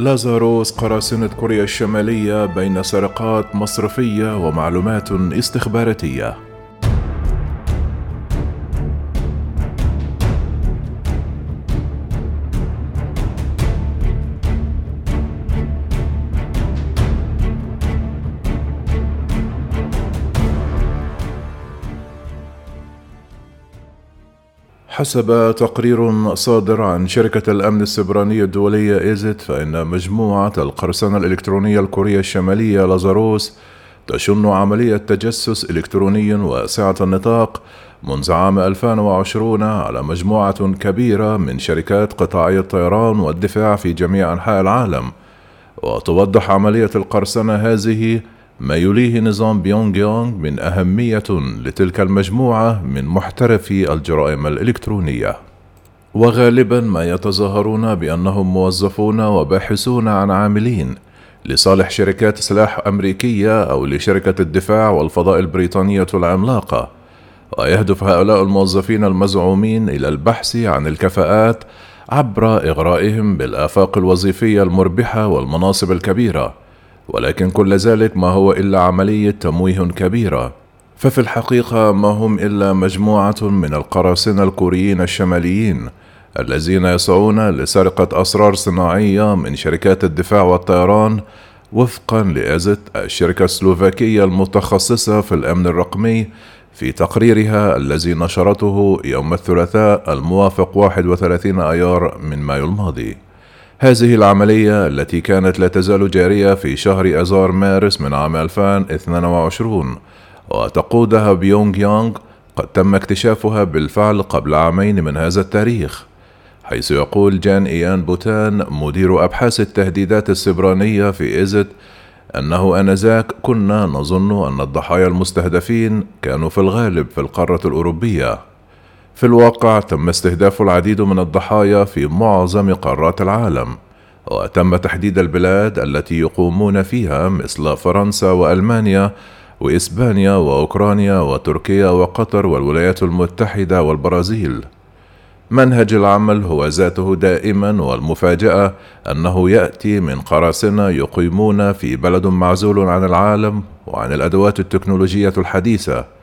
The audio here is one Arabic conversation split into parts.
لازاروس قراصنة كوريا الشمالية بين سرقات مصرفية ومعلومات استخباراتية. حسب تقرير صادر عن شركة الأمن السبراني الدولية إيزيت فإن مجموعة القرصنة الإلكترونية الكورية الشمالية لازاروس تشن عملية تجسس إلكتروني واسعة النطاق منذ عام 2020 على مجموعة كبيرة من شركات قطاعي الطيران والدفاع في جميع أنحاء العالم. وتوضح عملية القرصنة هذه ما يليه نظام بيونغ يونغ من أهمية لتلك المجموعة من محترفي الجرائم الإلكترونية. وغالبا ما يتظاهرون بأنهم موظفون وباحثون عن عاملين لصالح شركات سلاح أمريكية أو لشركة الدفاع والفضاء البريطانية العملاقة. ويهدف هؤلاء الموظفين المزعومين إلى البحث عن الكفاءات عبر إغرائهم بالآفاق الوظيفية المربحة والمناصب الكبيرة. ولكن كل ذلك ما هو إلا عملية تمويه كبيرة. ففي الحقيقة ما هم إلا مجموعة من القراصنة الكوريين الشماليين الذين يسعون لسرقة أسرار صناعية من شركات الدفاع والطيران وفقا لإزت الشركة السلوفاكية المتخصصة في الأمن الرقمي في تقريرها الذي نشرته يوم الثلاثاء الموافق 31 أيار من مايو الماضي. هذه العملية التي كانت لا تزال جارية في شهر أذار مارس من عام 2022 وتقودها بيونغ يانغ قد تم اكتشافها بالفعل قبل عامين من هذا التاريخ حيث يقول جان إيان بوتان مدير أبحاث التهديدات السبرانية في إيزت أنه آنذاك كنا نظن أن الضحايا المستهدفين كانوا في الغالب في القارة الأوروبية. في الواقع تم استهداف العديد من الضحايا في معظم قارات العالم وتم تحديد البلاد التي يقومون فيها مثل فرنسا وألمانيا وإسبانيا وأوكرانيا وتركيا وقطر والولايات المتحدة والبرازيل. منهج العمل هو ذاته دائما والمفاجأة أنه يأتي من قراصنة يقيمون في بلد معزول عن العالم وعن الأدوات التكنولوجية الحديثة.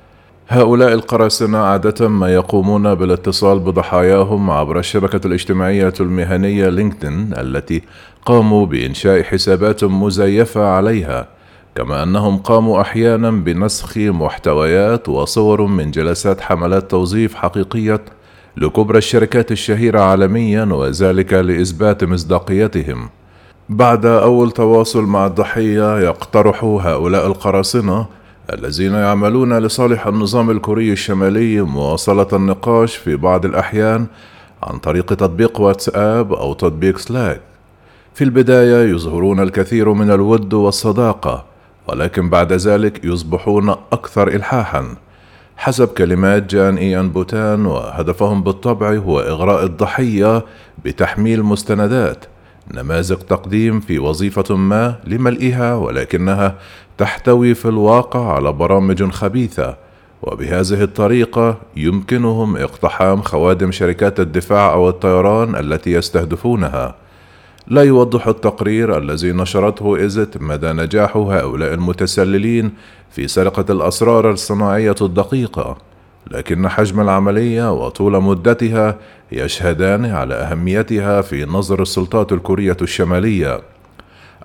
هؤلاء القراصنة عادة ما يقومون بالاتصال بضحاياهم عبر الشبكة الاجتماعية المهنية لينكدين التي قاموا بإنشاء حسابات مزيفة عليها كما أنهم قاموا أحيانا بنسخ محتويات وصور من جلسات حملات توظيف حقيقية لكبرى الشركات الشهيرة عالميا وذلك لإثبات مصداقيتهم. بعد أول تواصل مع الضحية يقترح هؤلاء القراصنة الذين يعملون لصالح النظام الكوري الشمالي مواصلة النقاش في بعض الأحيان عن طريق تطبيق واتساب أو تطبيق سلاك. في البداية يظهرون الكثير من الود والصداقة، ولكن بعد ذلك يصبحون أكثر إلحاحًا. حسب كلمات جان إيان بوتان وهدفهم بالطبع هو إغراء الضحية بتحميل مستندات نماذج تقديم في وظيفة ما لملئها ولكنها تحتوي في الواقع على برامج خبيثة وبهذه الطريقة يمكنهم اقتحام خوادم شركات الدفاع أو الطيران التي يستهدفونها. لا يوضح التقرير الذي نشرته إزت مدى نجاح هؤلاء المتسللين في سرقة الأسرار الصناعية الدقيقة لكن حجم العملية وطول مدتها يشهدان على أهميتها في نظر السلطات الكورية الشمالية.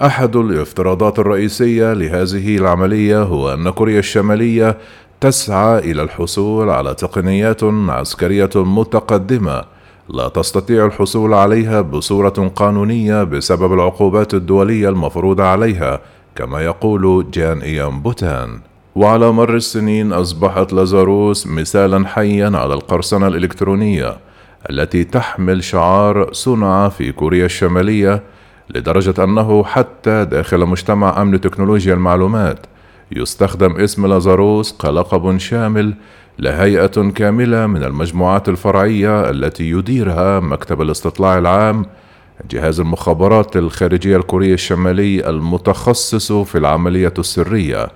أحد الافتراضات الرئيسية لهذه العملية هو أن كوريا الشمالية تسعى إلى الحصول على تقنيات عسكرية متقدمة لا تستطيع الحصول عليها بصورة قانونية بسبب العقوبات الدولية المفروضة عليها كما يقول جان إيان بوتان. وعلى مر السنين أصبحت لازاروس مثالا حيا على القرصنة الإلكترونية التي تحمل شعار صنع في كوريا الشمالية لدرجة أنه حتى داخل مجتمع أمن تكنولوجيا المعلومات يستخدم اسم لازاروس كلقب شامل لهيئة كاملة من المجموعات الفرعية التي يديرها مكتب الاستطلاع العام جهاز المخابرات الخارجية الكوري الشمالي المتخصص في العملية السرية.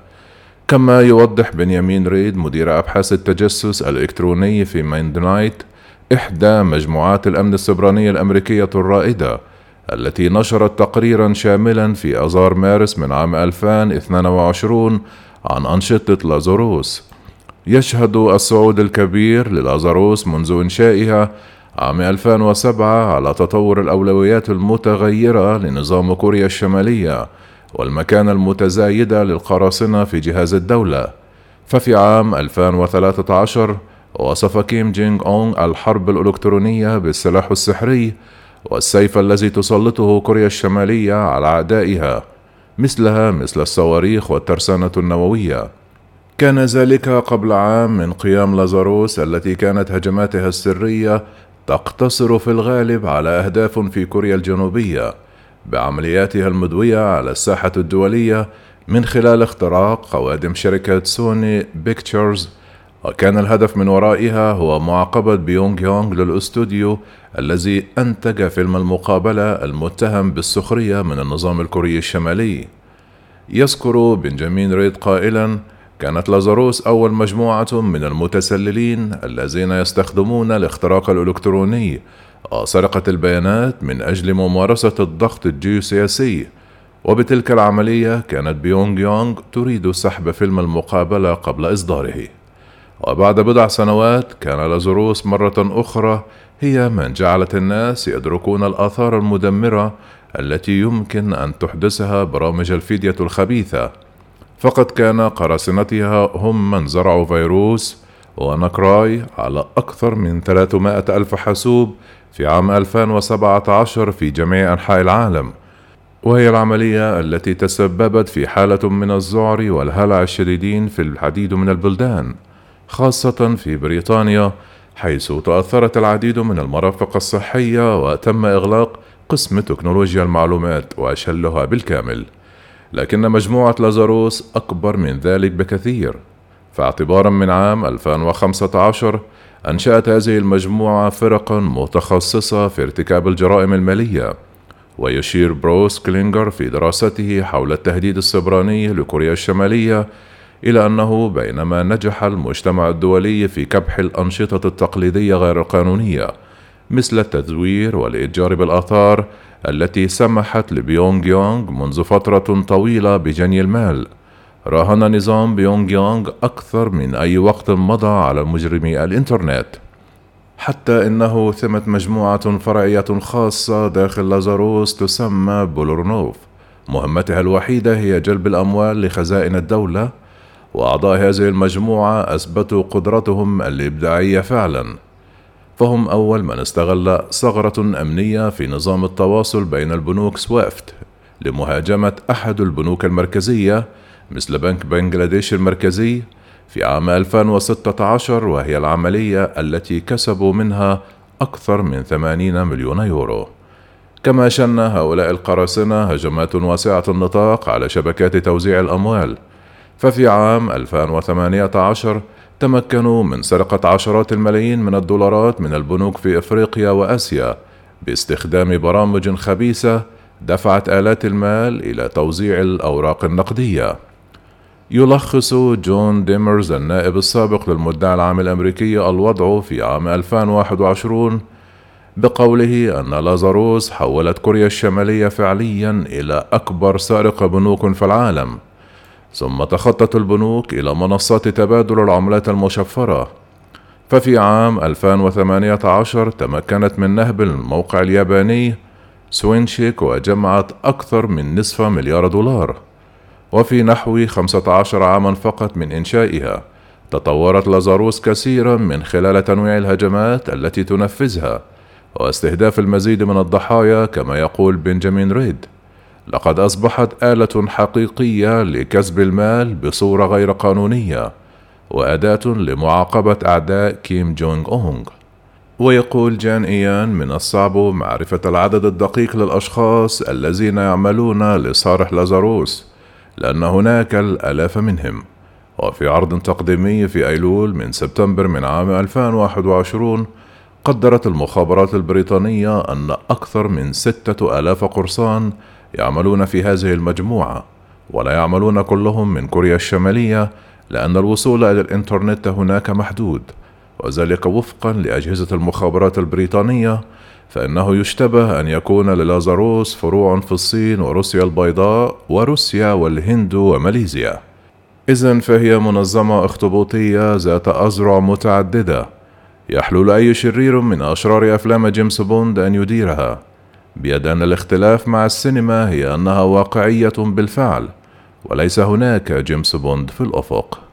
كما يوضح بنيامين ريد مدير أبحاث التجسس الإلكتروني في Mandiant إحدى مجموعات الأمن السبرانية الأمريكية الرائدة التي نشرت تقريرا شاملا في أذار مارس من عام 2022 عن أنشطة لازاروس. يشهد الصعود الكبير للازاروس منذ إنشائها عام 2007 على تطور الأولويات المتغيرة لنظام كوريا الشمالية والمكانة المتزايدة للقراصنة في جهاز الدولة. ففي عام 2013 وصف كيم جينغ أونغ الحرب الإلكترونية بالسلاح السحري والسيف الذي تسلطه كوريا الشمالية على أعدائها مثلها مثل الصواريخ والترسانة النووية. كان ذلك قبل عام من قيام لازاروس التي كانت هجماتها السرية تقتصر في الغالب على أهداف في كوريا الجنوبية بعملياتها المدوية على الساحة الدولية من خلال اختراق قوادم شركة سوني بيكتشرز وكان الهدف من ورائها هو معاقبة بيونغ يانغ للأستوديو الذي أنتج فيلم المقابلة المتهم بالسخرية من النظام الكوري الشمالي. يذكر بنجامين ريد قائلا كانت لازاروس أول مجموعة من المتسللين الذين يستخدمون الاختراق الإلكتروني وسرقة البيانات من أجل ممارسة الضغط الجيوسياسي. وبتلك العملية كانت بيونغ يونغ تريد سحب فيلم المقابلة قبل إصداره. وبعد بضع سنوات كان لازاروس مرة أخرى هي من جعلت الناس يدركون الآثار المدمرة التي يمكن أن تحدثها برامج الفدية الخبيثة. فقد كان قراصنتها هم من زرعوا فيروس ونكراي على أكثر من 300 ألف حاسوب في عام 2017 في جميع أنحاء العالم. وهي العملية التي تسببت في حالة من الذعر والهلع الشديدين في العديد من البلدان. خاصة في بريطانيا حيث تأثرت العديد من المرافق الصحية وتم إغلاق قسم تكنولوجيا المعلومات وشلها بالكامل. لكن مجموعة لازاروس أكبر من ذلك بكثير. فاعتبارا من عام 2015 أنشأت هذه المجموعة فرقا متخصصة في ارتكاب الجرائم المالية. ويشير بروس كلينجر في دراسته حول التهديد السبراني لكوريا الشمالية إلى أنه بينما نجح المجتمع الدولي في كبح الأنشطة التقليدية غير القانونية مثل التزوير والإتجار بالآثار التي سمحت لبيونغ يانغ منذ فترة طويلة بجني المال. راهن نظام بيونغ يانغ أكثر من أي وقت مضى على مجرمي الإنترنت. حتى إنه ثمة مجموعة فرعية خاصة داخل لازاروس تسمى بلونوروف. مهمتها الوحيدة هي جلب الأموال لخزائن الدولة وأعضاء هذه المجموعة أثبتوا قدرتهم الإبداعية فعلا. فهم أول من استغل ثغرة أمنية في نظام التواصل بين البنوك سويفت لمهاجمة أحد البنوك المركزية مثل بنك بنغلاديش المركزي في عام 2016 وهي العملية التي كسبوا منها أكثر من 80 مليون يورو. كما شن هؤلاء القراصنة هجمات واسعة النطاق على شبكات توزيع الأموال. ففي عام 2018 تمكنوا من سرقة عشرات الملايين من الدولارات من البنوك في إفريقيا وآسيا باستخدام برامج خبيثة دفعت آلات المال إلى توزيع الأوراق النقدية. يلخص جون ديمرز النائب السابق للمدعي العام الأمريكي الوضع في عام 2021 بقوله أن لازاروس حولت كوريا الشمالية فعليا إلى أكبر سارق بنوك في العالم ثم تخطت البنوك إلى منصات تبادل العملات المشفرة. ففي عام 2018 تمكنت من نهب الموقع الياباني كوينشيك وجمعت أكثر من نصف مليار دولار. وفي نحو 15 عاما فقط من إنشائها تطورت لازاروس كثيرا من خلال تنويع الهجمات التي تنفذها واستهداف المزيد من الضحايا كما يقول بنجامين ريد. لقد أصبحت آلة حقيقية لكسب المال بصورة غير قانونية وأداة لمعاقبة أعداء كيم جونغ أونغ. ويقول جان إيان من الصعب معرفة العدد الدقيق للأشخاص الذين يعملون لصالح لازاروس لأن هناك الآلاف منهم. وفي عرض تقديمي في أيلول من سبتمبر من عام 2021 قدرت المخابرات البريطانية أن أكثر من ستة آلاف قرصان يعملون في هذه المجموعة ولا يعملون كلهم من كوريا الشمالية لأن الوصول إلى الإنترنت هناك محدود. وذلك وفقا لأجهزة المخابرات البريطانية فإنه يشتبه أن يكون للازاروس فروع في الصين وروسيا البيضاء وروسيا والهند وماليزيا. إذا فهي منظمة أخطبوطية ذات أذرع متعددة يحلو لأي شرير من أشرار أفلام جيمس بوند أن يديرها. بيد أن الاختلاف مع السينما هي أنها واقعية بالفعل وليس هناك جيمس بوند في الأفق.